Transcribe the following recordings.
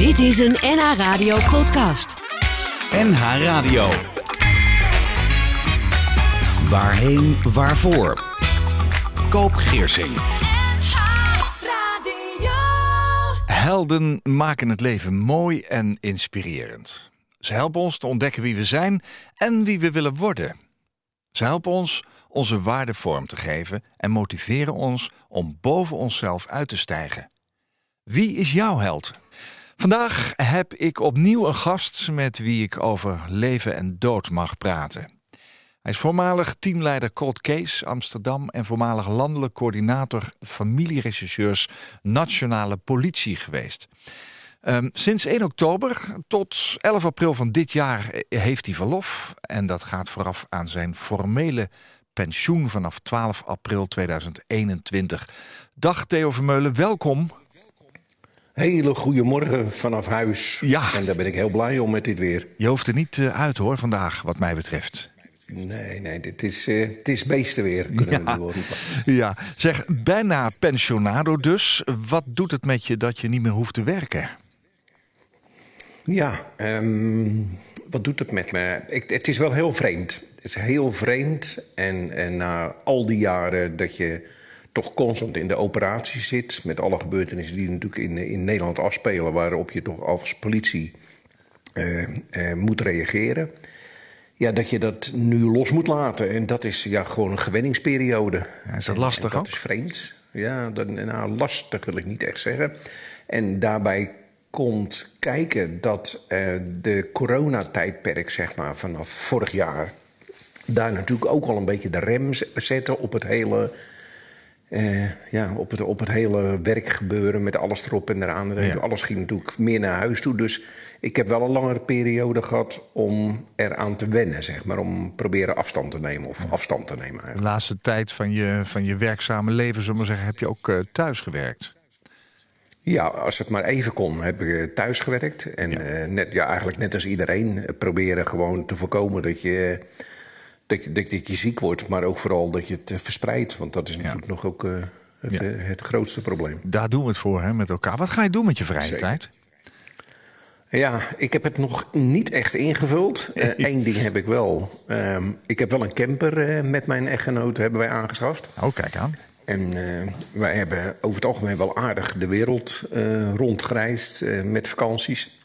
Dit is een NH Radio podcast. NH Radio. Waarheen, waarvoor? Koop Geersing. Helden maken het leven mooi en inspirerend. Ze helpen ons te ontdekken wie we zijn en wie we willen worden. Ze helpen ons onze waarde vorm te geven en motiveren ons om boven onszelf uit te stijgen. Wie is jouw held? Vandaag heb ik opnieuw een gast met wie ik over leven en dood mag praten. Hij is voormalig teamleider Cold Case Amsterdam en voormalig landelijk coördinator familierechercheurs Nationale Politie geweest. Ehm, sinds 1 oktober tot 11 april van dit jaar heeft hij verlof. En dat gaat vooraf aan zijn formele pensioen vanaf 12 april 2021. Dag Theo Vermeulen, welkom. Hele goede morgen vanaf huis. Ja. En daar ben ik heel blij om met dit weer. Je hoeft er niet eh, uit hoor vandaag, wat mij betreft. Nee, nee, dit is, uh, het is beestenweer, kunnen ja. we nu roepen. Ja, zeg, bijna pensionado dus. Wat doet het met je dat je niet meer hoeft te werken? Ja, um, wat doet het met me? Ik, het is wel heel vreemd. Het is heel vreemd. En, en na al die jaren dat je toch constant in de operatie zit... met alle gebeurtenissen die natuurlijk in, in Nederland afspelen... waarop je toch als politie uh, uh, moet reageren... Ja, dat je dat nu los moet laten. En dat is ja, gewoon een gewenningsperiode. Ja, is dat lastig en, en dat ook? is vreemd. Ja, dat, nou, lastig wil ik niet echt zeggen. En daarbij komt kijken dat uh, de coronatijdperk, zeg maar, vanaf vorig jaar... daar natuurlijk ook al een beetje de rem zetten op het hele... Uh, ja, op het, op het hele werkgebeuren met alles erop en eraan. Ja. Alles ging natuurlijk meer naar huis toe. Dus ik heb wel een langere periode gehad om eraan te wennen, zeg maar. Om proberen afstand te nemen of ja. afstand te nemen. Eigenlijk. De laatste tijd van je, van je werkzame leven, zullen we zeggen, heb je ook uh, thuis gewerkt? Ja, als het maar even kon, heb ik thuis gewerkt. En ja. Uh, net, ja, eigenlijk net als iedereen proberen gewoon te voorkomen dat je, dat, je, dat, dat je ziek wordt. Maar ook vooral dat je het verspreidt. Want dat is natuurlijk ja. nog ook uh, het, ja. het, grootste probleem. Daar doen we het voor, hè, met elkaar. Wat ga je doen met je vrije Zeker. tijd? Ja, ik heb het nog niet echt ingevuld. Eén uh, ding heb ik wel. Um, ik heb wel een camper uh, met mijn echtgenoot hebben wij aangeschaft. Oh, kijk aan. En uh, wij hebben over het algemeen wel aardig de wereld rondgereisd met vakanties.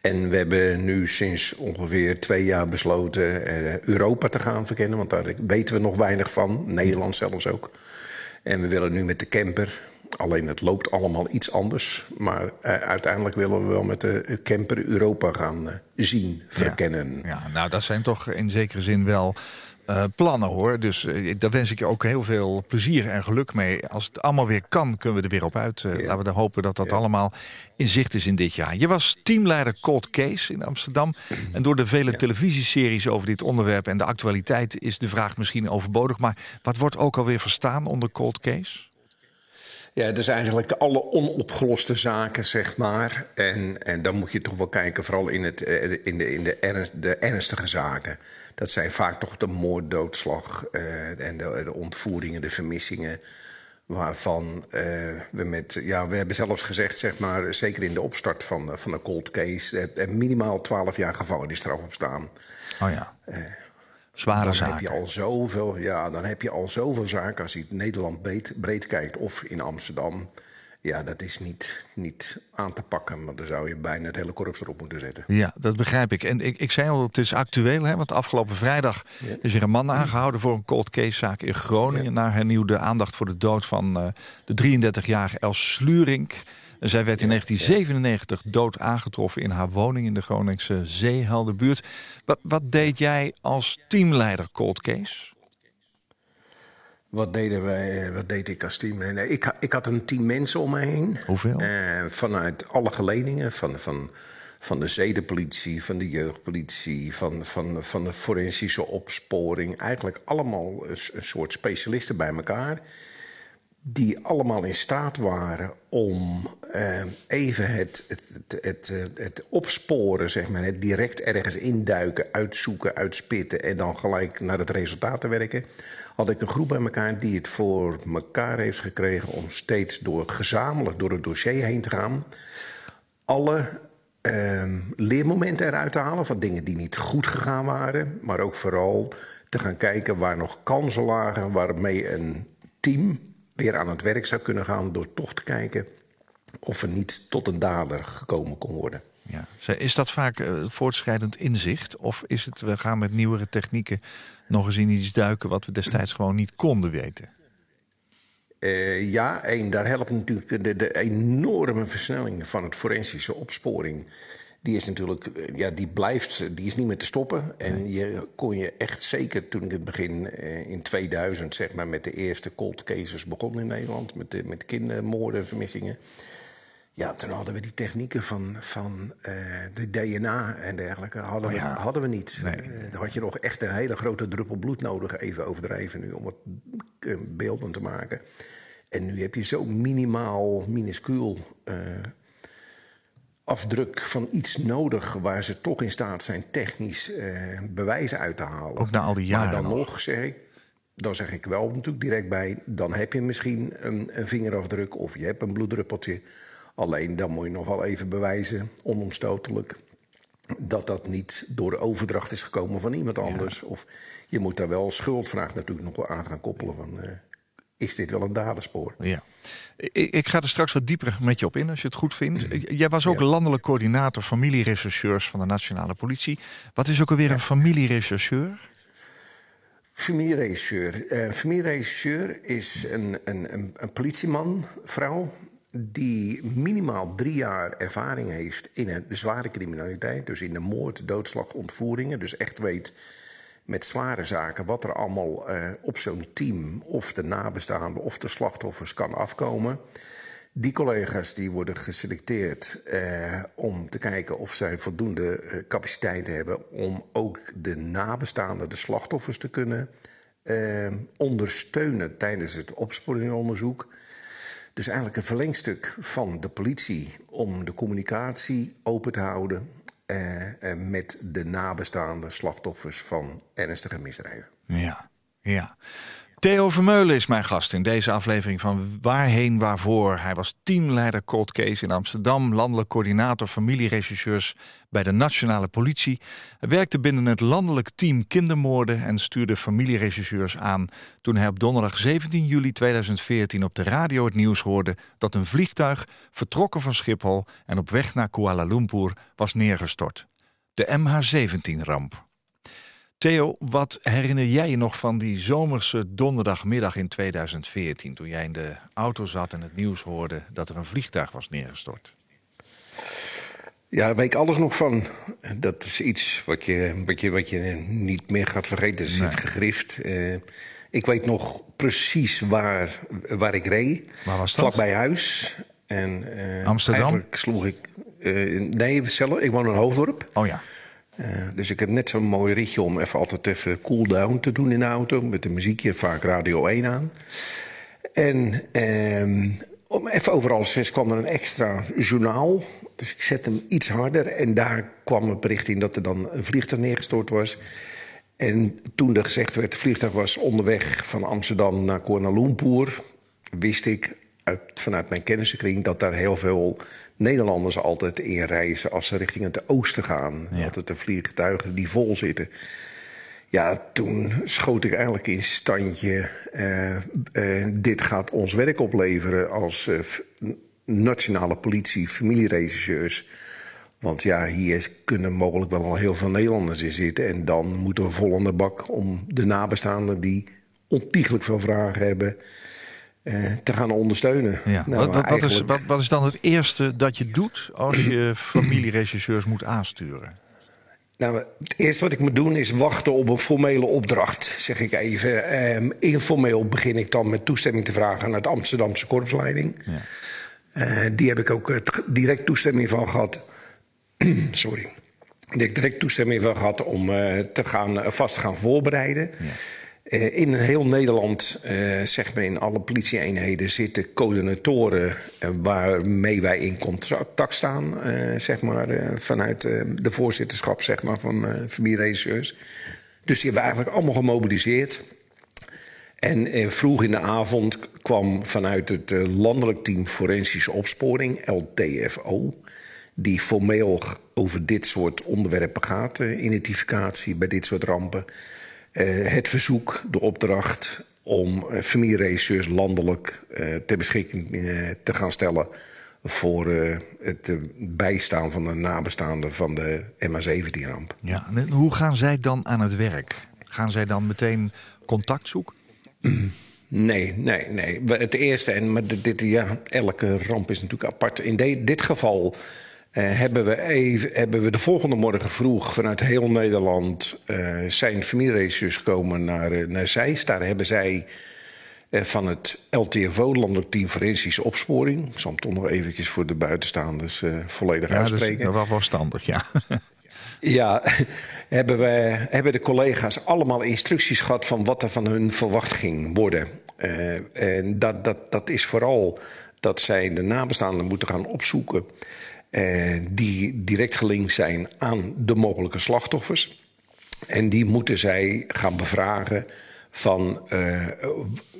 En we hebben nu sinds ongeveer twee jaar besloten Europa te gaan verkennen. Want daar weten we nog weinig van. Nederland zelfs ook. En we willen nu met de camper Alleen het loopt allemaal iets anders. Maar uh, uiteindelijk willen we wel met de camper Europa gaan uh, zien, verkennen. Ja, ja, nou dat zijn toch in zekere zin wel uh, plannen hoor. Dus daar wens ik je ook heel veel plezier en geluk mee. Als het allemaal weer kan, kunnen we er weer op uit. Ja. Laten we dan hopen dat dat ja. allemaal in zicht is in dit jaar. Je was teamleider Cold Case in Amsterdam. En door de vele televisieseries over dit onderwerp en de actualiteit... is de vraag misschien overbodig. Maar wat wordt ook alweer verstaan onder Cold Case? Ja, het is eigenlijk alle onopgeloste zaken, zeg maar. En, en dan moet je toch wel kijken, vooral in, het, in, de, in de, ernst, de ernstige zaken. Dat zijn vaak toch de moord, doodslag uh, en de, de, ontvoeringen, de vermissingen. Waarvan uh, we met, ja, we hebben zelfs gezegd, zeg maar, zeker in de opstart van, van de cold case, minimaal 12 jaar gevangenisstraf op staan. Oh ja. Uh, Zware dan zaken. Heb je al zoveel, ja, dan heb je al zoveel zaken als je Nederland breed, breed kijkt of in Amsterdam. Ja, dat is niet, niet aan te pakken, want dan zou je bijna het hele korps erop moeten zetten. Ja, dat begrijp ik. En ik, ik zei al, het is actueel, hè, want afgelopen vrijdag ja. is er een man aangehouden voor een cold case zaak in Groningen. Ja. Naar hernieuwde aandacht voor de dood van uh, de 33-jarige Els Slurink. Zij werd in 1997 dood aangetroffen in haar woning in de Groningse Zeeheldenbuurt. Wat, wat deed jij als teamleider Cold Case? Wat deden wij? Wat deed ik als team? Nee, ik, ik had een team mensen om me heen. Hoeveel? Uh, vanuit alle geledingen, van, van, van de zedenpolitie, van de jeugdpolitie, van, van, van de forensische opsporing. Eigenlijk allemaal een, een soort specialisten bij elkaar die allemaal in staat waren om uh, even het, het, het, het, het opsporen, zeg maar, het direct ergens induiken, uitzoeken, uitspitten en dan gelijk naar het resultaat te werken. Had ik een groep bij elkaar die het voor elkaar heeft gekregen om steeds door gezamenlijk door het dossier heen te gaan. alle ehm, leermomenten eruit te halen van dingen die niet goed gegaan waren. Maar ook vooral te gaan kijken waar nog kansen lagen waarmee een team weer aan het werk zou kunnen gaan door toch te kijken of er niet tot een dader gekomen kon worden. Ja. Is dat vaak uh, voortschrijdend inzicht? Of is het, we gaan met nieuwere technieken nog eens in iets duiken wat we destijds gewoon niet konden weten? Uh, ja, en daar helpt natuurlijk de, de, enorme versnelling van het forensische opsporing. Die is natuurlijk, eh, ja, die blijft, die is niet meer te stoppen. En je kon je echt zeker toen ik het begin in 2000, zeg maar, met de eerste cold cases begon in Nederland, met de, met kindermoorden, vermissingen ja, toen hadden we die technieken van, van uh, de DNA en dergelijke. Hadden, oh we, hadden we niet. Nee. Uh, dan had je nog echt een hele grote druppel bloed nodig, even overdrijven nu, om het beelden te maken. En nu heb je zo minimaal, minuscuul afdruk van iets nodig waar ze toch in staat zijn technisch bewijzen uit te halen. Ook na al die jaren. Maar dan nog, zeg ik, dan zeg ik wel natuurlijk direct bij, dan heb je misschien een, een vingerafdruk of je hebt een bloeddruppeltje. Alleen dan moet je nog wel even bewijzen, onomstotelijk, dat dat niet door de overdracht is gekomen van iemand anders. Of je moet daar wel schuldvraag natuurlijk nog wel aan gaan koppelen van... Uh, is dit wel een daderspoor? Ja. Ik, ik, ga er straks wat dieper met je op in, als je het goed vindt. Mhm. Jij was ook landelijk coördinator familierechercheurs van de Nationale Politie. Wat is ook alweer een familierechercheur? Familierechercheur. Uh, familierechercheur is een, een, een, een politieman, vrouw, die minimaal drie jaar ervaring heeft in de zware criminaliteit. Dus in de moord, doodslag, ontvoeringen. Dus echt weet met zware zaken wat er allemaal uh, op zo'n team... of de nabestaanden of de slachtoffers kan afkomen. Die collega's die worden geselecteerd uh, om te kijken of zij voldoende uh, capaciteit hebben... om ook de nabestaanden, de slachtoffers te kunnen ondersteunen tijdens het opsporingonderzoek... Dus eigenlijk een verlengstuk van de politie om de communicatie open te houden eh, eh, met de nabestaande slachtoffers van ernstige misdrijven. Ja, ja. Theo Vermeulen is mijn gast in deze aflevering van Waarheen Waarvoor. Hij was teamleider Cold Case in Amsterdam, landelijk coördinator familieregisseurs bij de Nationale Politie. Hij werkte binnen het landelijk team kindermoorden en stuurde familieregisseurs aan toen hij op donderdag 17 juli 2014 op de radio het nieuws hoorde dat een vliegtuig vertrokken van Schiphol en op weg naar Kuala Lumpur was neergestort. De MH17-ramp. Theo, wat herinner jij je nog van die zomerse donderdagmiddag in 2014... toen jij in de auto zat en het nieuws hoorde dat er een vliegtuig was neergestort? Ja, daar weet ik alles nog van. Dat is iets wat je, wat je, wat je niet meer gaat vergeten. Het is nee. gegrift. Uh, ik weet nog precies waar, waar ik reed. Waar was dat? Vlakbij huis. En, uh, Amsterdam? Eigenlijk sloeg ik... Uh, nee, zelf, ik woon in Hoofddorp. Oh ja. Uh, dus ik heb net zo'n mooi ritje om even altijd even cool down te doen in de auto. Met een muziekje, vaak Radio 1 aan. En um, om even over alles zes kwam er een extra journaal. Dus ik zet hem iets harder. En daar kwam het bericht in dat er dan een vliegtuig neergestort was. En toen er gezegd werd, het vliegtuig was onderweg van Amsterdam naar Kuala Lumpur... wist ik uit, vanuit mijn kennissenkring dat daar heel veel Nederlanders altijd in reizen als ze richting het oosten gaan. Ja. Altijd de vliegtuigen die vol zitten. Ja, toen schoot ik eigenlijk in standje. Uh, uh, dit gaat ons werk opleveren als uh, nationale politie, familieregisseurs. Want ja, hier kunnen mogelijk wel al heel veel Nederlanders in zitten. En dan moeten we vol aan de bak om de nabestaanden die ontiegelijk veel vragen hebben eh, te gaan ondersteunen. Ja. Nou, wat, wat, is, wat, wat, is dan het eerste dat je doet als je familieregisseurs moet aansturen? Nou, het eerste wat ik moet doen is wachten op een formele opdracht, zeg ik even. Eh, informeel begin ik dan met toestemming te vragen aan het Amsterdamse korpsleiding. Ja. Uh, die heb ik ook direct toestemming van gehad. Sorry. Ik direct toestemming van gehad om uh, te gaan, vast te gaan voorbereiden. Ja. Uh, in heel Nederland, uh, zeg maar in alle politieeenheden, zitten coördinatoren uh, waarmee wij in contact staan, zeg maar, vanuit de voorzitterschap zeg maar, van familieregisseurs. Dus die hebben we eigenlijk allemaal gemobiliseerd. En vroeg in de avond kwam vanuit het landelijk team Forensische Opsporing, LTFO, die formeel over dit soort onderwerpen gaat, uh, identificatie bij dit soort rampen. Uh, het verzoek, de opdracht om uh, familieregisseurs landelijk ter beschikking te gaan stellen voor het bijstaan van de nabestaanden van de MH17-ramp. Ja, en hoe gaan zij dan aan het werk? Gaan zij dan meteen contact zoeken? Nee, nee, nee. Het eerste, en maar dit, ja, elke ramp is natuurlijk apart. In de, dit geval hebben, we even, hebben we de volgende morgen vroeg vanuit heel Nederland uh, zijn familieregisseurs gekomen naar, uh, naar Zeist. Daar hebben zij van het LTFO, Landelijk Team Forensische Opsporing. Ik zal hem toch nog eventjes voor de buitenstaanders volledig ja, uitspreken. Dat is wel verstandig, ja. Ja, hebben, we, hebben de collega's allemaal instructies gehad van wat er van hun verwacht ging worden. Uh, en dat, dat, dat is vooral dat zij de nabestaanden moeten gaan opzoeken. Uh, die direct gelinkt zijn aan de mogelijke slachtoffers. En die moeten zij gaan bevragen van uh,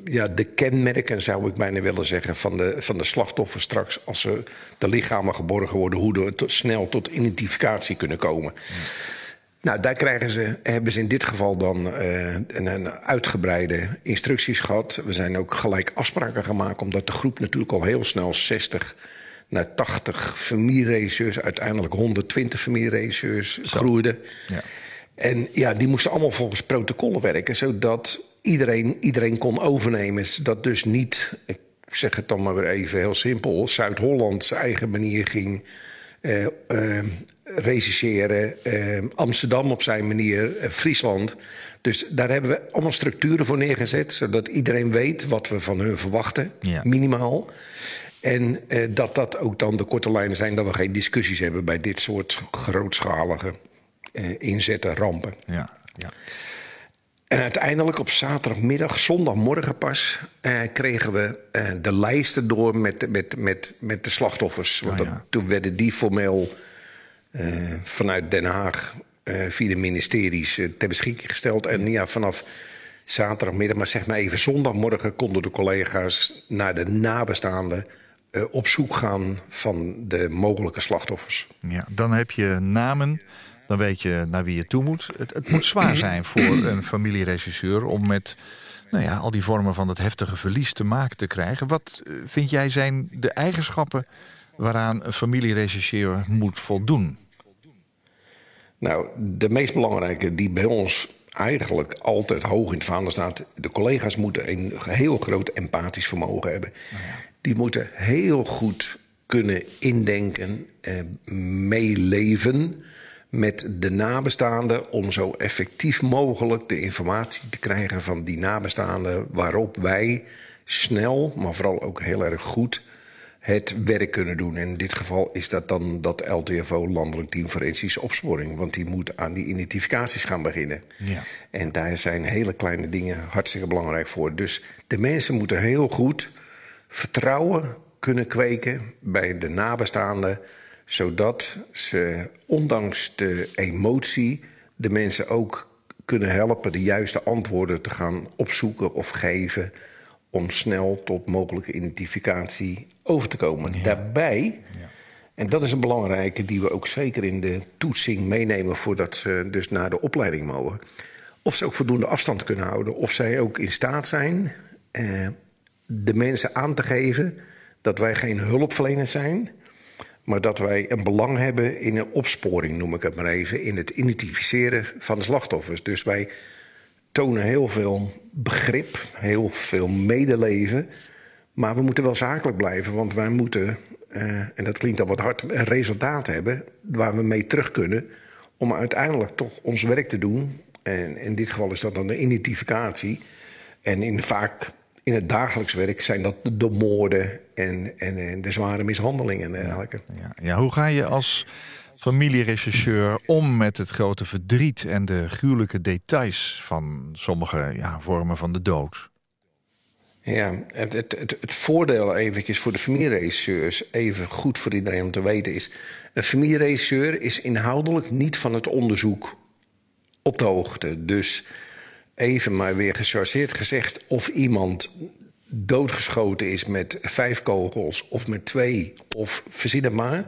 ja, de kenmerken, zou ik bijna willen zeggen, van de, van de slachtoffers straks als ze de lichamen geborgen worden, hoe ze snel tot identificatie kunnen komen. Nou, daar krijgen ze, hebben ze in dit geval dan uh, een, een, uitgebreide instructies gehad. We zijn ook gelijk afspraken gemaakt, omdat de groep natuurlijk al heel snel 60 naar 80 familieregisseurs, uiteindelijk 120 familieregisseurs groeide. Ja. En ja, die moesten allemaal volgens protocollen werken, zodat iedereen, iedereen kon overnemen. Dat dus niet, ik zeg het dan maar weer even heel simpel, Zuid-Holland zijn eigen manier ging uh, uh, regisseren, uh, Amsterdam op zijn manier, Friesland. Dus daar hebben we allemaal structuren voor neergezet, zodat iedereen weet wat we van hun verwachten, ja. minimaal. En dat dat ook dan de korte lijnen zijn, dat we geen discussies hebben bij dit soort grootschalige inzetten, rampen. Ja, ja. En uiteindelijk op zaterdagmiddag, zondagmorgen pas, eh, kregen we eh, de lijsten door met, met, met, met de slachtoffers. Want Oh, ja. toen werden die formeel eh, vanuit Den Haag via de ministeries ter beschikking gesteld. En ja, vanaf zaterdagmiddag, maar zeg maar even zondagmorgen, konden de collega's naar de nabestaanden op zoek gaan van de mogelijke slachtoffers. Ja, dan heb je namen. Dan weet je naar wie je toe moet. Het, het moet zwaar zijn voor een familieregisseur om met nou ja, al die vormen van het heftige verlies te maken te krijgen. Wat uh, vind jij zijn de eigenschappen waaraan een familieregisseur moet voldoen? Nou, de meest belangrijke die bij ons eigenlijk altijd hoog in het vaandel staat. De collega's moeten een heel groot empathisch vermogen hebben. Die moeten heel goed kunnen indenken, eh, meeleven met de nabestaanden om zo effectief mogelijk de informatie te krijgen van die nabestaanden waarop wij snel, maar vooral ook heel erg goed het werk kunnen doen. En in dit geval is dat dan dat LTFO, Landelijk Team Forensische Opsporing. Want die moet aan die identificaties gaan beginnen. Ja. En daar zijn hele kleine dingen hartstikke belangrijk voor. Dus de mensen moeten heel goed vertrouwen kunnen kweken bij de nabestaanden zodat ze ondanks de emotie de mensen ook kunnen helpen de juiste antwoorden te gaan opzoeken of geven om snel tot mogelijke identificatie over te komen. Ja. Daarbij, ja. en dat is een belangrijke die we ook zeker in de toetsing meenemen voordat ze dus naar de opleiding mogen, of ze ook voldoende afstand kunnen houden, of zij ook in staat zijn eh, de mensen aan te geven dat wij geen hulpverleners zijn, maar dat wij een belang hebben in een opsporing, noem ik het maar even, in het identificeren van de slachtoffers. Dus wij tonen heel veel begrip, heel veel medeleven, maar we moeten wel zakelijk blijven, want wij moeten, uh, en dat klinkt al wat hard, een resultaat hebben waar we mee terug kunnen om uiteindelijk toch ons werk te doen. En in dit geval is dat dan de identificatie. En in vaak in het dagelijks werk zijn dat de moorden en, en, en de zware mishandelingen en dergelijke. Ja, ja, hoe ga je als familierechercheur om met het grote verdriet en de gruwelijke details van sommige ja, vormen van de dood? Ja, het, het, het, het voordeel eventjes voor de familieregisseurs, even goed voor iedereen om te weten, is... een familieregisseur is inhoudelijk niet van het onderzoek op de hoogte. Dus even maar weer gechargeerd gezegd, of iemand doodgeschoten is met vijf kogels of met twee, of verzin het maar.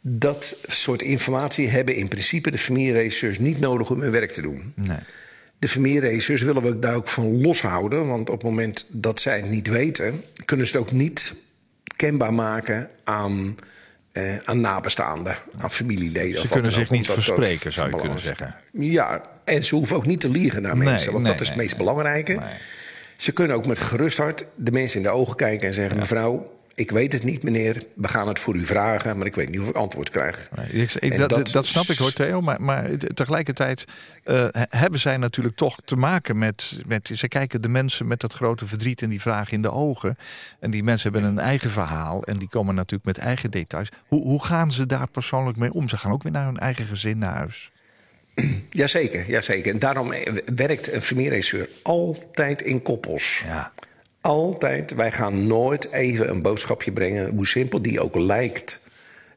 Dat soort informatie hebben in principe de familieregisseurs niet nodig om hun werk te doen. Nee. De familieregisseurs willen we daar ook van loshouden. Want op het moment dat zij het niet weten, kunnen ze het ook niet kenbaar maken aan, eh, aan nabestaanden, aan familieleden. Ze kunnen zich niet dat verspreken, zou je kunnen zeggen. Ja, en ze hoeven ook niet te liegen naar Nee, mensen, want nee, dat is het meest belangrijke. Ze kunnen ook met gerust hart de mensen in de ogen kijken en zeggen: Mevrouw, ik weet het niet, meneer. We gaan het voor u vragen, maar ik weet niet of ik antwoord krijg. Nee, ik- dat, dat- dat snap ik hoor, Theo. Maar, maar tegelijkertijd eh, he- hebben zij natuurlijk toch te maken met, met. Ze kijken de mensen met dat grote verdriet en die vragen in de ogen. En die mensen hebben een eigen verhaal. En die komen natuurlijk met eigen details. Hoe, hoe gaan ze daar persoonlijk mee om? Ze gaan ook weer naar hun eigen gezin naar huis. Jazeker, jazeker. En daarom eh, werkt een familieregisseur altijd in koppels. Ja. Altijd. Wij gaan nooit even een boodschapje brengen, hoe simpel die ook lijkt.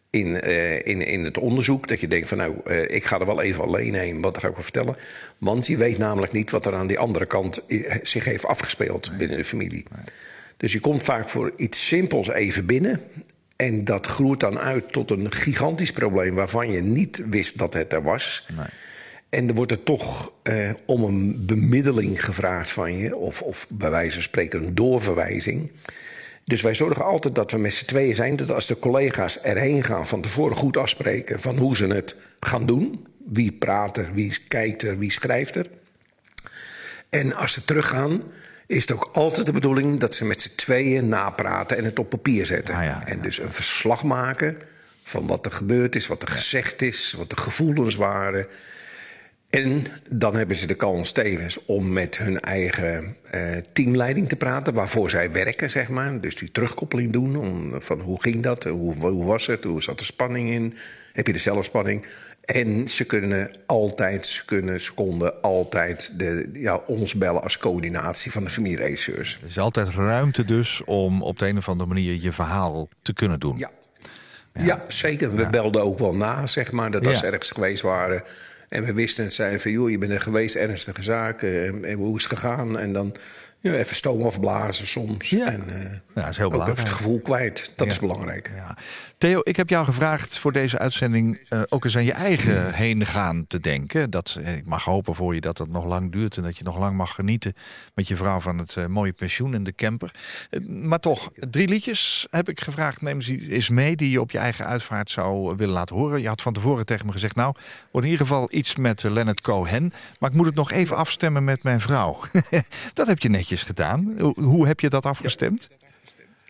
In, eh, in, in het onderzoek. Dat je denkt van nou, eh, ik ga er wel even alleen heen. Wat ga ik wel vertellen? Want je weet namelijk niet wat er aan die andere kant eh, zich heeft afgespeeld binnen de familie. Dus je komt vaak voor iets simpels even binnen. En dat groeit dan uit tot een gigantisch probleem waarvan je niet wist dat het er was. En er wordt er toch eh, om een bemiddeling gevraagd van je, of, of bij wijze van spreken een doorverwijzing. Dus wij zorgen altijd dat we met z'n tweeën zijn. Dat als de collega's erheen gaan, van tevoren goed afspreken van hoe ze het gaan doen. Wie praat er, wie kijkt er, wie schrijft er. En als ze teruggaan, is het ook altijd de bedoeling dat ze met z'n tweeën napraten en het op papier zetten. Ah, ja, En dus een verslag maken van wat er gebeurd is, wat er gezegd is, wat de gevoelens waren. En dan hebben ze de kans tevens om met hun eigen eh, teamleiding te praten, waarvoor zij werken, zeg maar. Dus die terugkoppeling doen om, van hoe ging dat, hoe, hoe was het, hoe zat de spanning in, heb je de zelfspanning. En ze kunnen altijd, ze kunnen, ze konden altijd de, ja, ons bellen als coördinatie van de familieregisseurs. Er is altijd ruimte dus om op de een of andere manier je verhaal te kunnen doen. Ja. Ja, zeker. We belden ook wel na, zeg maar, dat als ze ergens geweest waren. En we wisten het, zeiden van, joh, je bent er geweest, ernstige zaken. En, en hoe is het gegaan? En dan ja, even stoom afblazen soms. Ja. En eh, Ja, dat is heel ook even belangrijk. het gevoel kwijt. Dat Ja. is belangrijk. Ja. Theo, ik heb jou gevraagd voor deze uitzending eh, ook eens aan je eigen heen gaan te denken. Dat, eh, ik mag hopen voor je dat het nog lang duurt en dat je nog lang mag genieten met je vrouw van het eh, mooie pensioen en de camper. Eh, maar toch, drie liedjes heb ik gevraagd. Neem ze eens mee die je op je eigen uitvaart zou willen laten horen. Je had van tevoren tegen me gezegd, nou, wordt in ieder geval iets met eh, Leonard Cohen. Maar ik moet het nog even afstemmen met mijn vrouw. dat heb je netjes gedaan. Hoe, heb je dat afgestemd?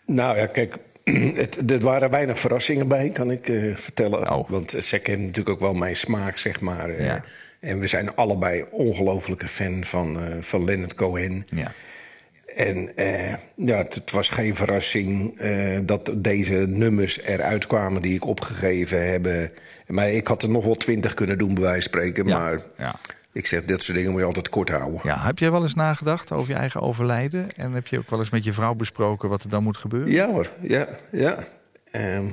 Nou ja, kijk, het, er waren weinig verrassingen bij, kan ik eh, vertellen. Oh. Want uh, Sek heeft natuurlijk ook wel mijn smaak, zeg maar. eh, Ja. En we zijn allebei ongelofelijke fan van, eh, van Leonard Cohen. Ja. En ja, het, het was geen verrassing dat deze nummers eruit kwamen die ik opgegeven heb. Maar ik had er nog wel twintig kunnen doen, bij wijze van spreken. Ja, Maar ja. Ik zeg, dit soort dingen moet je altijd kort houden. Ja, heb jij wel eens nagedacht over je eigen overlijden? En heb je ook wel eens met je vrouw besproken wat er dan moet gebeuren? Ja hoor, ja, ja. Ehm,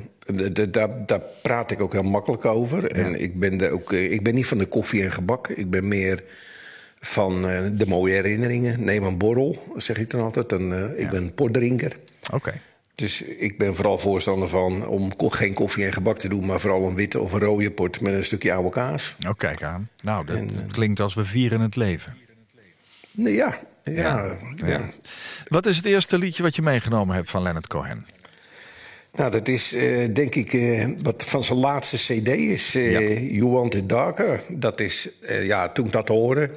daar, daar praat ik ook heel makkelijk over. En ik ben, er ook, eh, ik ben niet van de koffie en gebak. Ik ben meer van eh, de mooie herinneringen. Neem een borrel, zeg ik dan altijd. En, eh, ik ben een portdrinker. Oké. Dus ik ben vooral voorstander van om geen koffie en gebak te doen... maar vooral een witte of een rode port met een stukje oude kaas. Nou, kijk aan. Nou, dat, En, dat eh, klinkt als we vieren het leven. Ja, ja, ja. Ja. Wat is het eerste liedje wat je meegenomen hebt van Leonard Cohen? Nou, dat is eh, denk ik eh, wat van zijn laatste cd is Ja. You Want It Darker. Dat is, ja, toen ik dat hoorde,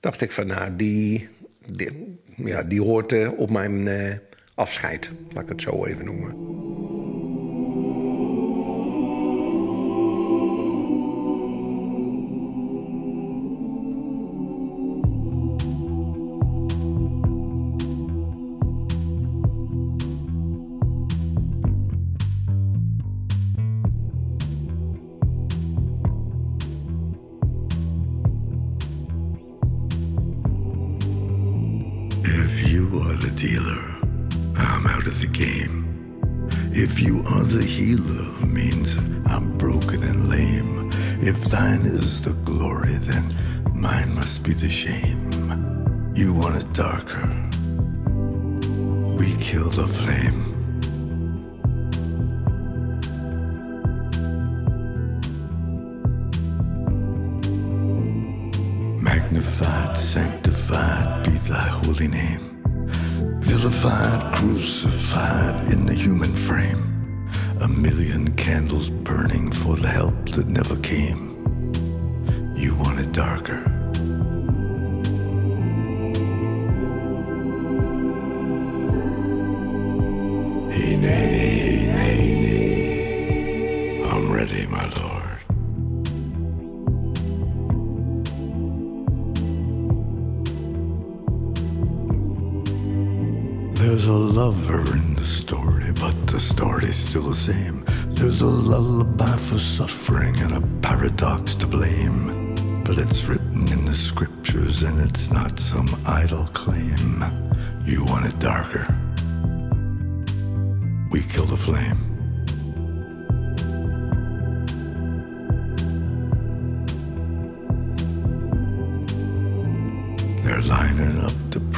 dacht ik van nou, die, die, ja, die hoort op mijn afscheid. Laat ik het zo even noemen. Dealer, I'm of the game. If you are the healer, means I'm broken and lame. If thine is the glory, then mine must be the shame. You want it darker. We kill the flame. Crucified in the human frame. A million candles burning for the help that never came.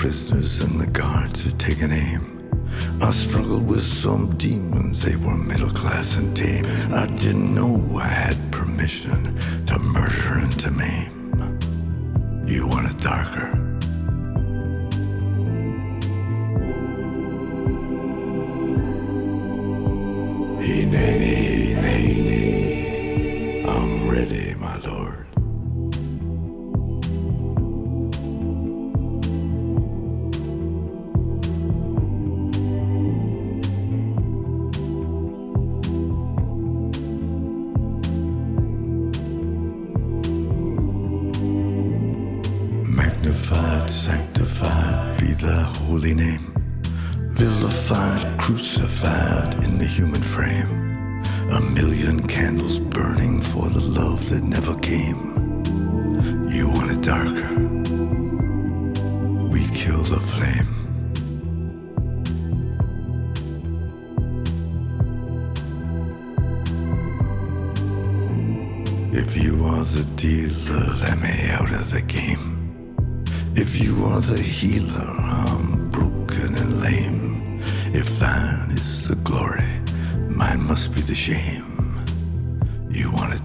Prisoners and the guards are taking aim. I struggled with some demons, they were middle class and tame. I didn't know I had permission to murder and to maim. You want it darker? Nay,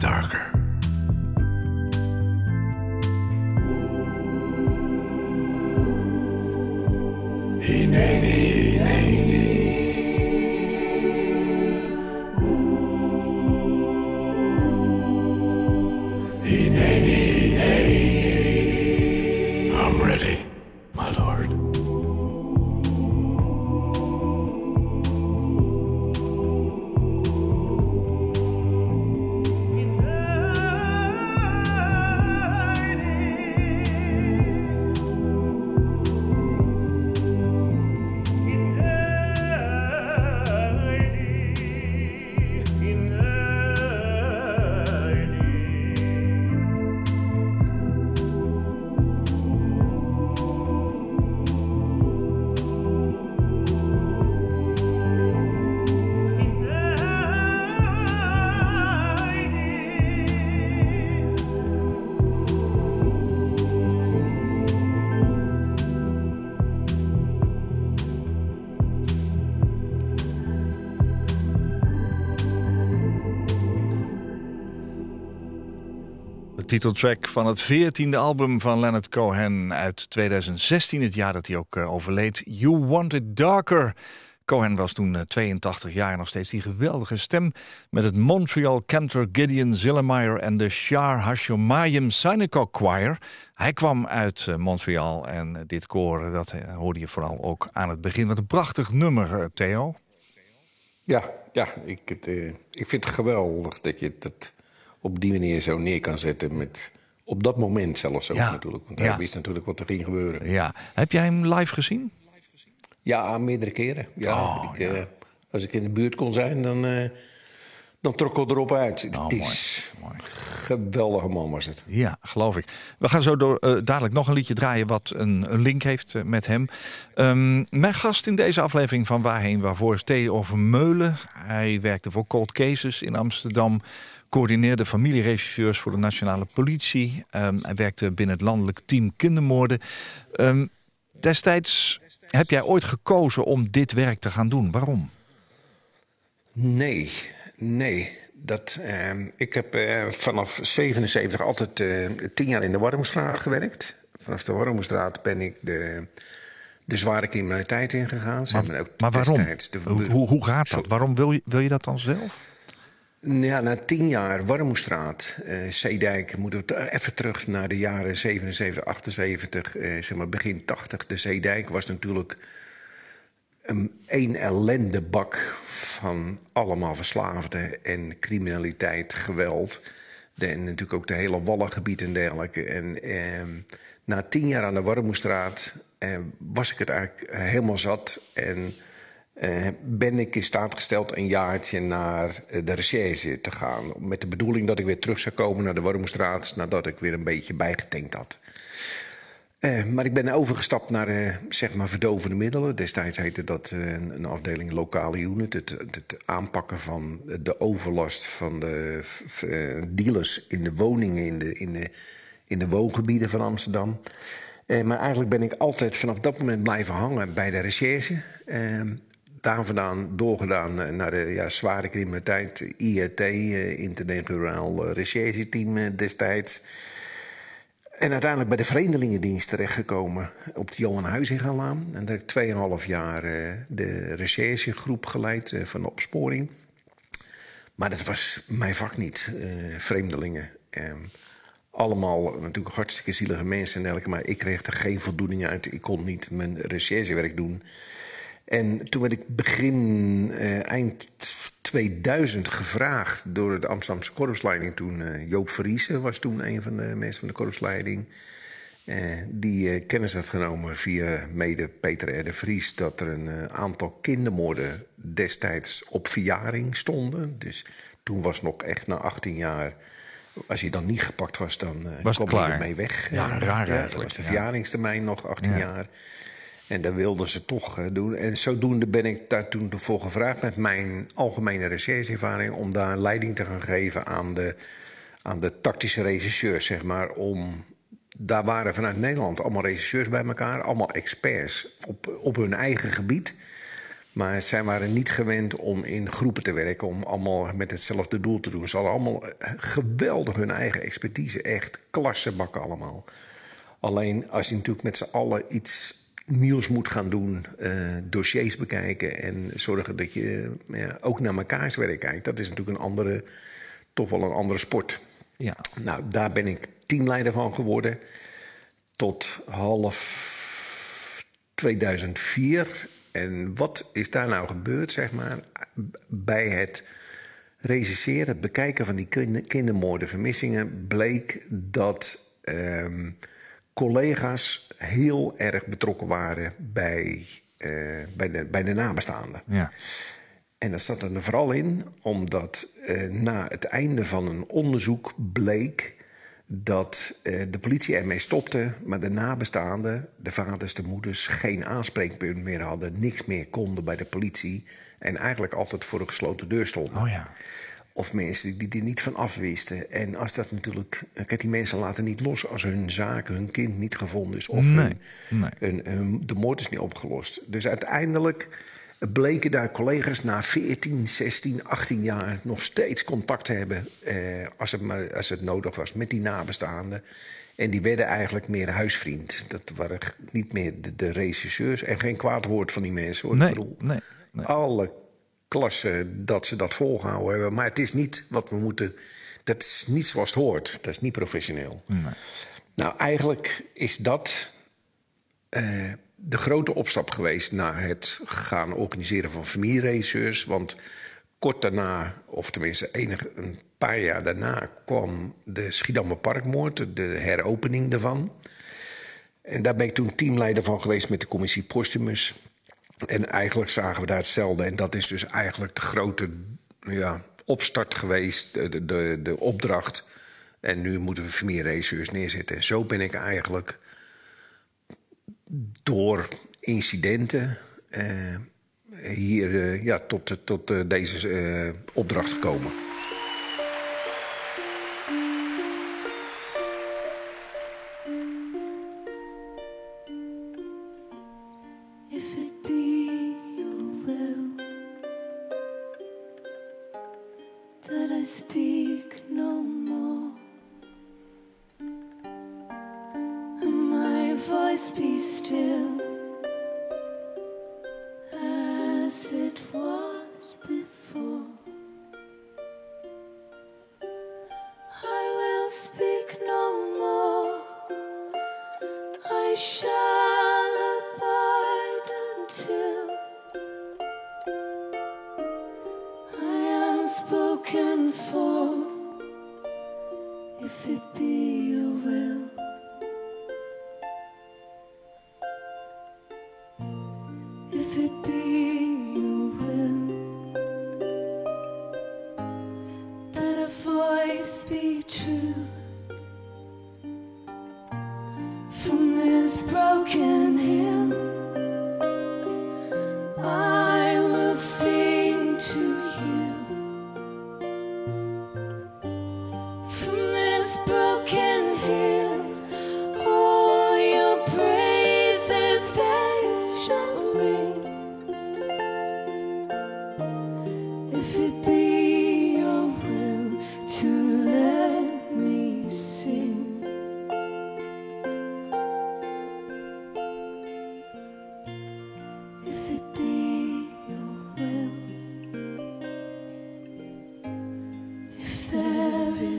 darker. Titeltrack van het 14e album van Leonard Cohen uit 2016, het jaar dat hij ook eh, overleed. You Want It Darker. Cohen was toen eh, 82 jaar en nog steeds die geweldige stem met het Montreal Cantor Gideon Zillemeyer en de Shar Hashomayim Synagogue Choir. Hij kwam uit eh, Montreal en eh, dit koor eh, dat eh, hoorde je vooral ook aan het begin. Wat een prachtig nummer, eh, Theo. Ja, ja ik, het, eh, ik vind het geweldig dat je het op die manier zo neer kan zetten. Met, op dat moment zelfs ook Ja, natuurlijk. Want ja. hij wist natuurlijk wat er ging gebeuren. Ja, heb jij hem live gezien? Ja, meerdere keren. Ja, Oh, ik, als ik in de buurt kon zijn, dan, eh, dan trok ik erop uit. Oh, het is mooi, mooi. geweldige man was het. Ja, geloof ik. We gaan zo door, eh, dadelijk nog een liedje draaien wat een, een link heeft eh, met hem. Ehm, mijn gast in deze aflevering van Waarheen Waarvoor is Theo Vermeulen. Hij werkte voor Cold Cases in Amsterdam. Coördineerde familieregisseurs voor de nationale politie. Ehm, hij werkte binnen het landelijk team kindermoorden. Ehm, destijds heb jij ooit gekozen om dit werk te gaan doen. Waarom? Nee, nee. Dat, ehm, ik heb eh, vanaf 77 altijd eh, tien jaar in de Warmstraat gewerkt. vanaf de Warmoestraat ben ik de, de zware criminaliteit ingegaan. Ze Maar, maar waarom? de- hoe, hoe gaat dat? Waarom wil je, wil je dat dan zelf? Na tien jaar Warmoestraat, eh Zeedijk, moeten we t- even terug naar de jaren 77, 78, eh, zeg maar begin 80. De Zeedijk was natuurlijk een ellendebak van allemaal verslaafden en criminaliteit, geweld. En natuurlijk ook de hele Wallengebied en dergelijke. En eh, na tien jaar aan de Warmoestraat eh, was ik het eigenlijk helemaal zat. En eh, ben ik in staat gesteld een jaartje naar eh, de recherche te gaan. Met de bedoeling dat ik weer terug zou komen naar de Warmoestraat... nadat ik weer een beetje bijgetankt had. Eh, maar ik ben overgestapt naar zeg maar verdovende middelen. Destijds heette dat een, afdeling lokale unit. Het, het, aanpakken van de overlast van de dealers in de woningen, in de, in de, in de woongebieden van Amsterdam. Maar eigenlijk ben ik altijd vanaf dat moment blijven hangen bij de recherche. Daar vandaan doorgedaan eh, naar de ja, zware criminaliteit, IRT, eh, Internationaal eh, Recherche Team eh, destijds. En uiteindelijk bij de Vreemdelingendienst terechtgekomen op de Johan Huizingalaan. En daar heb ik 2,5 jaar de recherchegroep geleid van de opsporing. Maar dat was mijn vak niet, vreemdelingen. Ehm, allemaal natuurlijk hartstikke zielige mensen en dergelijke. Maar ik kreeg er geen voldoening uit. Ik kon niet mijn recherchewerk doen. En toen werd ik begin eh, eind 2000 gevraagd door de Amsterdamse korpsleiding. Toen eh, Joop Verriesen was toen een van de mensen van de korpsleiding. eh, die kennis had genomen via mede Peter R. de Vries... dat er een aantal kindermoorden destijds op verjaring stonden. Dus toen was nog echt na 18 jaar... Als je dan niet gepakt was, dan Was kwam je ermee weg. Ja, raar eigenlijk, was de ja. verjaringstermijn nog 18 jaar. En dat wilden ze toch eh, doen. En zodoende ben ik daar toen voor gevraagd met mijn algemene rechercheervaring... om daar leiding te gaan geven aan de, aan de tactische regisseurs, zeg maar. Om, daar waren vanuit Nederland allemaal regisseurs bij elkaar, allemaal experts op, op hun eigen gebied. Maar zij waren niet gewend om in groepen te werken, om allemaal met hetzelfde doel te doen. Ze hadden allemaal eh, geweldig hun eigen expertise, echt klassebakken allemaal. Alleen als je natuurlijk met z'n allen iets nieuws moet gaan doen, eh, dossiers bekijken en zorgen dat je eh, ja, ook naar mekaars werk kijkt, dat is natuurlijk een andere, toch wel een andere sport. Ja. Nou, daar ben ik teamleider van geworden. Tot half 2004. En wat is daar nou gebeurd, zeg maar, bij het regisseren, het bekijken van die kinder- kindermoorden, vermissingen, bleek dat ehm, collega's heel erg betrokken waren bij, eh, bij, de, bij de nabestaanden. Ja. En dat zat er vooral in omdat eh, na het einde van een onderzoek bleek dat eh, de politie ermee stopte, maar de nabestaanden, de vaders, de moeders, geen aanspreekpunt meer hadden, niks meer konden bij de politie en eigenlijk altijd voor een gesloten deur stonden. Oh ja. Of mensen die er niet van afwisten. En als dat natuurlijk. Kijk, die mensen laten niet los als hun zaak, hun kind niet gevonden is. Of Nee, hun, nee. hun- hun- de moord is niet opgelost. Dus uiteindelijk bleken daar collega's na 14, 16, 18 jaar nog steeds contact te hebben. Eh, als, het maar, als het nodig was met die nabestaanden. En die werden eigenlijk meer huisvriend. Dat waren niet meer de, de regisseurs. En geen kwaad woord van die mensen hoor. Nee, Ik bedoel, nee, nee. alle klassen dat ze dat volgehouden hebben. Maar het is niet wat we moeten. Dat is niet zoals het hoort. Dat is niet professioneel. Nou, eigenlijk is dat eh, de grote opstap geweest naar het gaan organiseren van familieregisseurs. Want kort daarna, of tenminste enig, een paar jaar daarna, kwam de Schiedammer Parkmoord, de heropening daarvan. En daar ben ik toen teamleider van geweest met de commissie Postumus. En eigenlijk zagen we daar hetzelfde. En dat is dus eigenlijk de grote ja, opstart geweest, de, de, de, opdracht. En nu moeten we familieregisseurs neerzetten. En zo ben ik eigenlijk door incidenten eh, hier eh, ja, tot, tot deze eh, opdracht gekomen. Speak no more, am I voice be still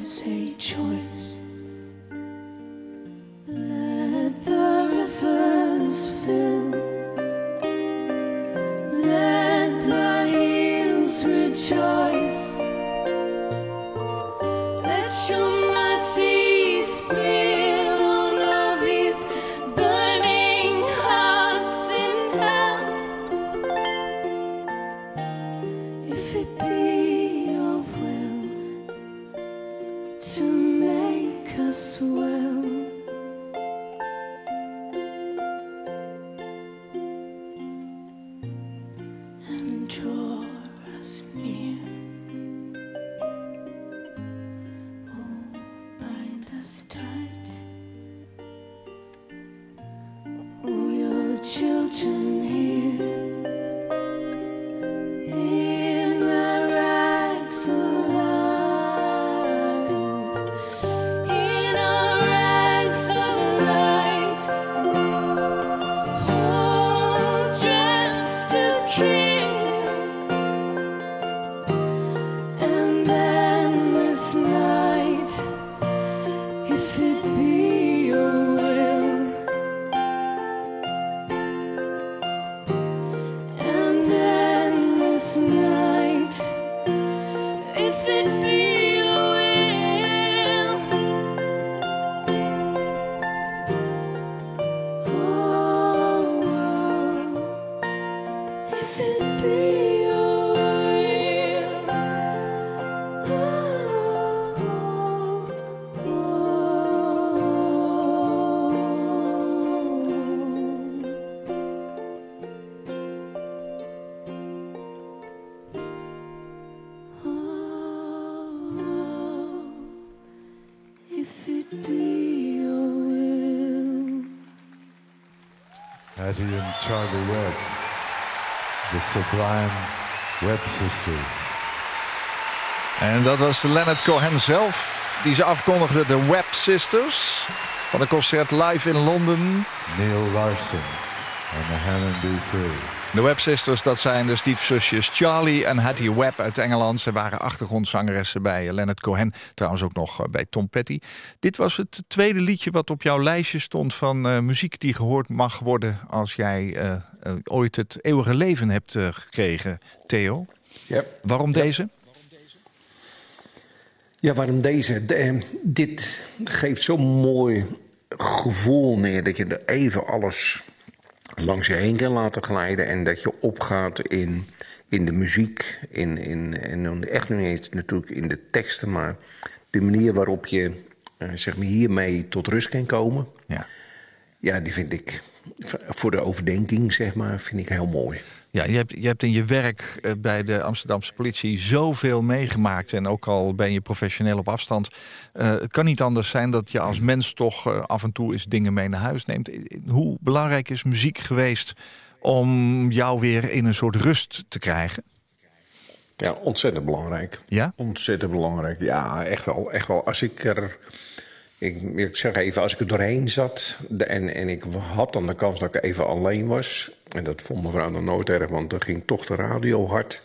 lives a choice. Sublime sisters. En dat was Leonard Cohen zelf, die ze afkondigde, de Web Sisters. Van een concert live in Londen. Neil Larson and the Hammond B3. De Web Sisters, dat zijn de stiefzusjes Charlie en Hattie Webb uit Engeland. Ze waren achtergrondzangeressen bij Leonard Cohen. Trouwens ook nog eh, bij Tom Petty. Dit was het tweede liedje wat op jouw lijstje stond... van eh, muziek die gehoord mag worden als jij eh, ooit het eeuwige leven hebt eh, gekregen, Theo. Ja. Waarom deze? Ja, waarom deze? De, eh, dit geeft zo'n mooi gevoel neer dat je er even alles langs je heen kan laten glijden en dat je opgaat in, in de muziek, in, in, en dan echt niet eens natuurlijk in de teksten, maar de manier waarop je eh, zeg maar hiermee tot rust kan komen. Ja. Ja, die vind ik voor de overdenking, zeg maar, vind ik heel mooi. Ja, je hebt, je hebt in je werk eh, bij de Amsterdamse politie zoveel meegemaakt. En ook al ben je professioneel op afstand. eh, het kan niet anders zijn dat je als mens toch eh, af en toe eens dingen mee naar huis neemt. Hoe belangrijk is muziek geweest om jou weer in een soort rust te krijgen? Ja, ontzettend belangrijk. Ja? Ontzettend belangrijk. Ja, echt wel. Echt wel. Als ik er Ik, ik zeg even, als ik er doorheen zat en, en ik had dan de kans dat ik even alleen was. En dat vond mevrouw dan nooit erg, want dan ging toch de radio hard.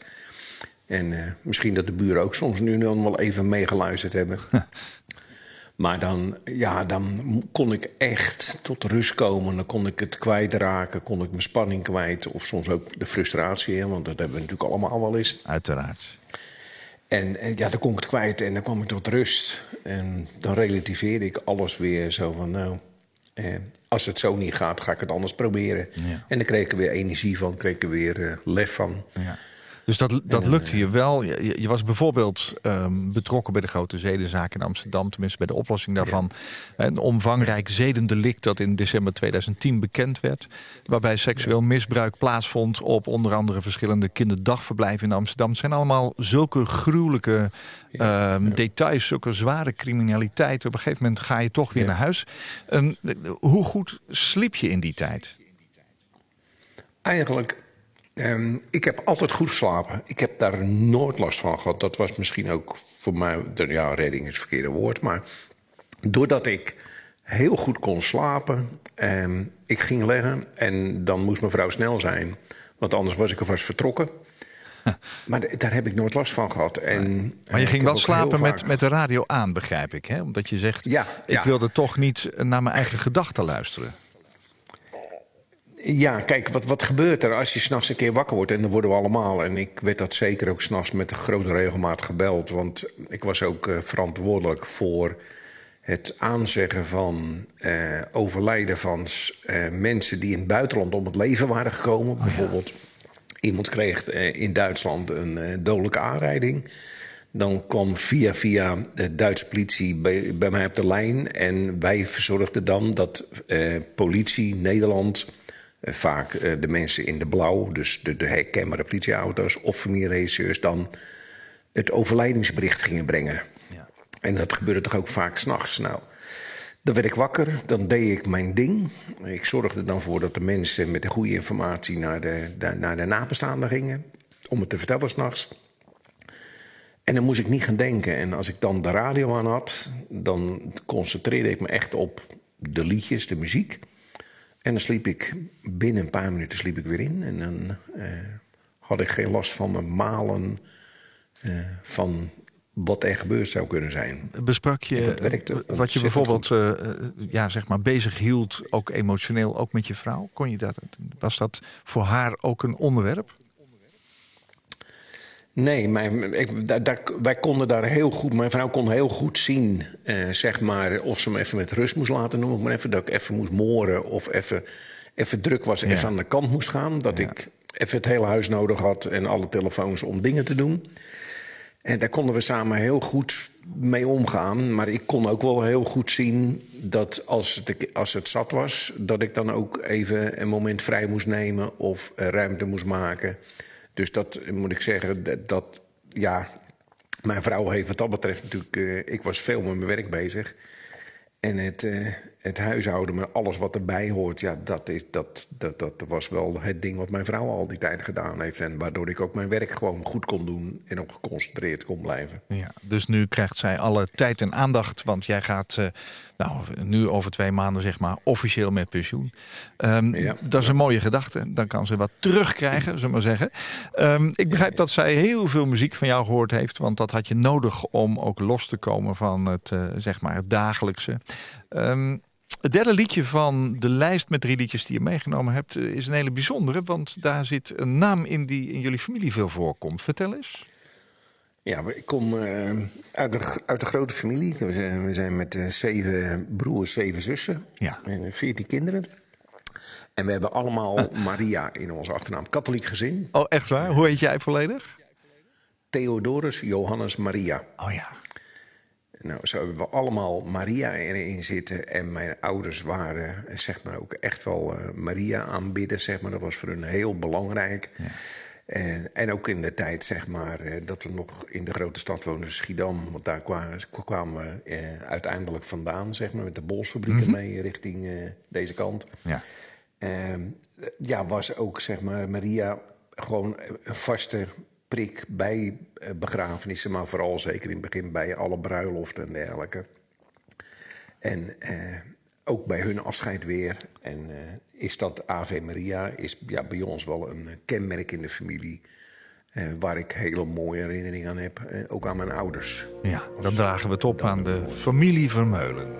En eh, misschien dat de buren ook soms nu dan wel even meegeluisterd hebben. maar dan, ja, dan kon ik echt tot rust komen. Dan kon ik het kwijtraken, kon ik mijn spanning kwijt. Of soms ook de frustratie, hè, want dat hebben we natuurlijk allemaal wel eens. Uiteraard. En, en ja, dan kon ik het kwijt en dan kwam ik tot rust. En dan relativeerde ik alles weer zo van, nou, eh, als het zo niet gaat, ga ik het anders proberen. Ja. En dan kreeg ik er weer energie van, kreeg ik er weer eh, lef van. Ja. Dus dat, dat lukte je wel. Je, je- was bijvoorbeeld ehm, betrokken bij de grote zedenzaak in Amsterdam, tenminste bij de oplossing daarvan. Een omvangrijk zedendelict dat in december 2010 bekend werd. Waarbij seksueel misbruik plaatsvond op onder andere verschillende kinderdagverblijven in Amsterdam. Het zijn allemaal zulke gruwelijke ehm, details, zulke zware criminaliteit. Op een gegeven moment ga je toch weer naar huis. Ehm, hoe goed sliep je in die tijd? Eigenlijk, ehm, ik heb altijd goed geslapen. Ik heb daar nooit last van gehad. Dat was misschien ook voor mij, ja, redding is het verkeerde woord. Maar doordat ik heel goed kon slapen, ehm, ik ging leggen en dan moest mevrouw snel zijn. Want anders was ik alvast vertrokken. Maar daar heb ik nooit last van gehad. En, Maar je eh, ging wel slapen met, vaak- met de radio aan, begrijp ik. Hè? Omdat je zegt, Ja, ik ja. wilde toch niet naar mijn eigen gedachten luisteren. Ja, kijk, wat, wat gebeurt er als je s'nachts een keer wakker wordt? En dan worden we allemaal. En ik werd dat zeker ook s'nachts met een grote regelmaat gebeld. Want ik was ook eh, verantwoordelijk voor het aanzeggen van eh, overlijden van eh, mensen die in het buitenland om het leven waren gekomen. Bijvoorbeeld, iemand kreeg in Duitsland een dodelijke aanrijding. Dan kwam via via de Duitse politie bij, bij mij op de lijn. En wij verzorgden dan dat politie Nederland, vaak eh, de mensen in de blauw, dus de, de herkenbare politieauto's of familieregisseurs, dan het overlijdingsbericht gingen brengen. En dat gebeurde toch ook vaak s'nachts. Nou, dan werd ik wakker, dan deed ik mijn ding. Ik zorgde dan voor dat de mensen met de goede informatie naar de, de- naar de nabestaanden gingen. Om het te vertellen s'nachts. En dan moest ik niet gaan denken. En als ik dan de radio aan had, dan concentreerde ik me echt op de liedjes, de muziek. En dan sliep ik binnen een paar minuten sliep ik weer in. En dan eh, had ik geen last van mijn malen eh, van wat er gebeurd zou kunnen zijn. Besprak je werkte wat je bijvoorbeeld eh, eh, ja, zeg maar bezig hield, ook emotioneel, ook met je vrouw? Kon je dat, was dat voor haar ook een onderwerp? Nee, mijn, ik, daar, daar- wij konden daar heel goed... Mijn vrouw kon heel goed zien, eh, zeg maar... of ze me even met rust moest laten, noem ik maar even. Dat ik even moest moren of even, even druk was, Ja. even aan de kant moest gaan. Dat ik even het hele huis nodig had en alle telefoons om dingen te doen. En daar konden we samen heel goed mee omgaan. Maar ik kon ook wel heel goed zien dat als het, als het zat was... dat ik dan ook even een moment vrij moest nemen of eh, ruimte moest maken. Dus dat moet ik zeggen, dat, ja... Mijn vrouw heeft wat dat betreft natuurlijk... eh, ik was veel met mijn werk bezig. En het, eh, het huishouden met alles wat erbij hoort... Ja, dat, is, dat, dat, dat was wel het ding wat mijn vrouw al die tijd gedaan heeft. En waardoor ik ook mijn werk gewoon goed kon doen... en ook geconcentreerd kon blijven. Ja, dus nu krijgt zij alle tijd en aandacht, want jij gaat eh, nou, nu over twee maanden zeg maar officieel met pensioen. Ehm, Ja. Dat is een mooie gedachte. Dan kan ze wat terugkrijgen, zullen we maar zeggen. Ehm, ik begrijp dat zij heel veel muziek van jou gehoord heeft, want dat had je nodig om ook los te komen van het, eh, zeg maar het dagelijkse. Ehm, het derde liedje van de lijst met drie liedjes die je meegenomen hebt, eh, is een hele bijzondere, want daar zit een naam in die in jullie familie veel voorkomt. Vertel eens. Ja, ik kom eh, uit, de, uit de grote familie. We zijn, we zijn met eh, zeven broers, zeven zussen Ja. en eh, veertien kinderen. En we hebben allemaal Maria in onze achternaam. Katholiek gezin. Oh, echt waar? Hoe heet jij volledig? Theodorus Johannes Maria. Oh ja. Nou, zo hebben we allemaal Maria erin zitten. En mijn ouders waren, zeg maar, ook echt wel Maria aanbidden, zeg maar. Dat was voor hun heel belangrijk. En, en ook in de tijd, zeg maar, eh, dat we nog in de grote stad woonden, Schiedam. Want daar kwamen, kwamen we eh, uiteindelijk vandaan, zeg maar, met de bolsfabrieken mee richting eh, deze kant. Ja. Ehm, ja, was ook, zeg maar, Maria gewoon een vaste prik bij eh, begrafenissen, maar vooral zeker in het begin bij alle bruiloften en dergelijke. En eh, ook bij hun afscheid weer. En eh, is dat Ave Maria, is ja, bij ons wel een eh, kenmerk in de familie. eh, waar ik hele mooie herinneringen aan heb. Eh, ook aan mijn ouders. Ja, dan dragen we het op aan de familie Vermeulen.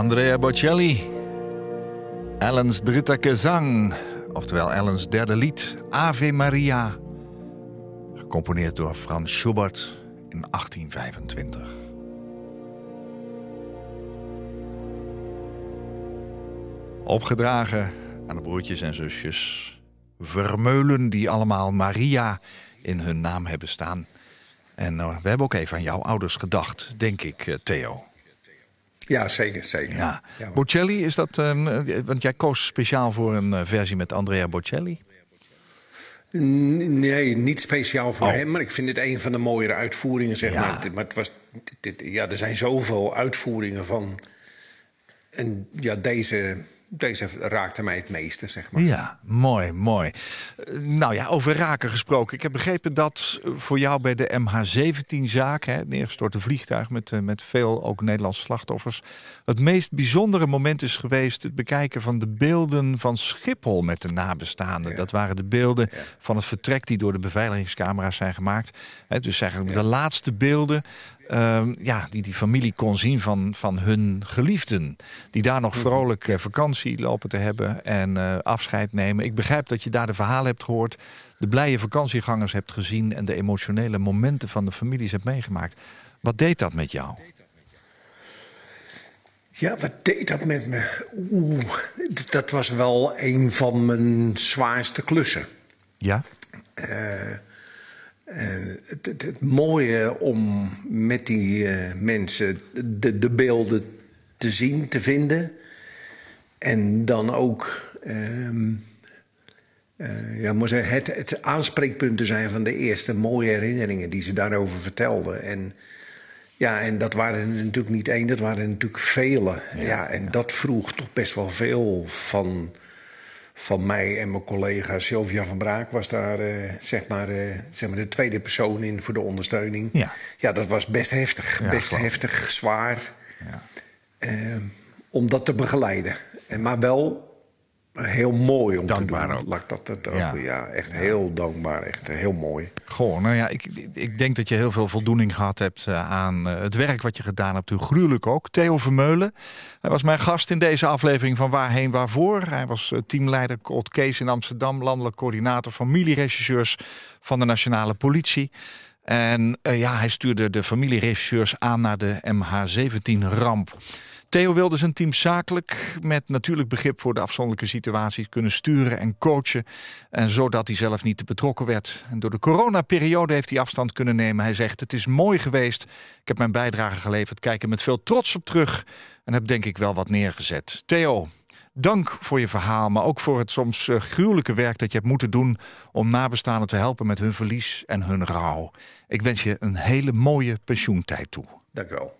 Andrea Bocelli. Ellens dritte gezang. Oftewel Ellens derde lied. Ave Maria. Gecomponeerd door Frans Schubert in 1825. Opgedragen aan de broertjes en zusjes Vermeulen, die allemaal Maria in hun naam hebben staan. En eh, we hebben ook even aan jouw ouders gedacht, denk ik, eh, Theo. Ja, zeker, zeker. Ja. Bocelli, is dat. ehm, want jij koos speciaal voor een eh, versie met Andrea Bocelli. Nee, niet speciaal voor Oh. hem, maar ik vind het een van de mooiere uitvoeringen, zeg Ja. maar. Maar het was, dit, ja, er zijn zoveel uitvoeringen van en ja, deze, deze raakte mij het meeste, zeg maar. Ja, mooi, mooi. Eh, Nou ja, over raken gesproken. Ik heb begrepen dat eh, voor jou bij de MH17-zaak, het neergestorte vliegtuig met, eh, met veel ook Nederlandse slachtoffers, het meest bijzondere moment is geweest het bekijken van de beelden van Schiphol met de nabestaanden. Ja. Dat waren de beelden Ja. van het vertrek die door de beveiligingscamera's zijn gemaakt. Dus eigenlijk de laatste beelden ehm, ja, die die familie kon zien van, van hun geliefden. Die daar nog vrolijk eh, vakantie lopen te hebben en eh, afscheid nemen. Ik begrijp dat je daar de verhalen hebt gehoord. De blije vakantiegangers hebt gezien. En de emotionele momenten van de families hebt meegemaakt. Wat deed dat met jou? Ja, wat deed dat met me? Oeh, dat was wel een van mijn zwaarste klussen. Ja? Eh, het, het, het mooie om met die eh, mensen de, de beelden te zien, te vinden. En dan ook ehm, eh, ja, moet zeggen, het, het aanspreekpunt te zijn van de eerste mooie herinneringen die ze daarover vertelden. En, ja, en dat waren er natuurlijk niet één, dat waren er natuurlijk vele. Ja, en dat vroeg toch best wel veel van, van mij en mijn collega Sylvia van Braak was daar eh, zeg, maar, eh, zeg maar de tweede persoon in voor de ondersteuning. Ja. ja dat was best heftig. Ja, best heftig, zwaar. Ja. eh, om dat te begeleiden. En, maar wel heel mooi om Dankbaar te doen. Laat dat, dat ook- Ja. ja. echt heel dankbaar. Echt heel mooi. Goh, nou ja, ik, ik denk dat je heel veel voldoening gehad hebt eh, aan eh, het werk wat je gedaan hebt. Hoe gruwelijk ook. Theo Vermeulen, hij was mijn gast in deze aflevering van Waarheen Waarvoor. Hij was eh, teamleider Cold Case in Amsterdam, landelijk coördinator familieregisseurs van de Nationale Politie. En ja, hij stuurde de familieregisseurs aan naar de MH17-ramp. Theo wilde zijn team zakelijk met natuurlijk begrip voor de afzonderlijke situaties kunnen sturen en coachen. En zodat hij zelf niet te betrokken werd. En door de coronaperiode heeft hij afstand kunnen nemen. Hij zegt: Het is mooi geweest. Ik heb mijn bijdrage geleverd. Kijk er met veel trots op terug. En heb denk ik wel wat neergezet. Theo, dank voor je verhaal. Maar ook voor het soms eh, gruwelijke werk dat je hebt moeten doen. om nabestaanden te helpen met hun verlies en hun rouw. Ik wens je een hele mooie pensioentijd toe. Dank u wel.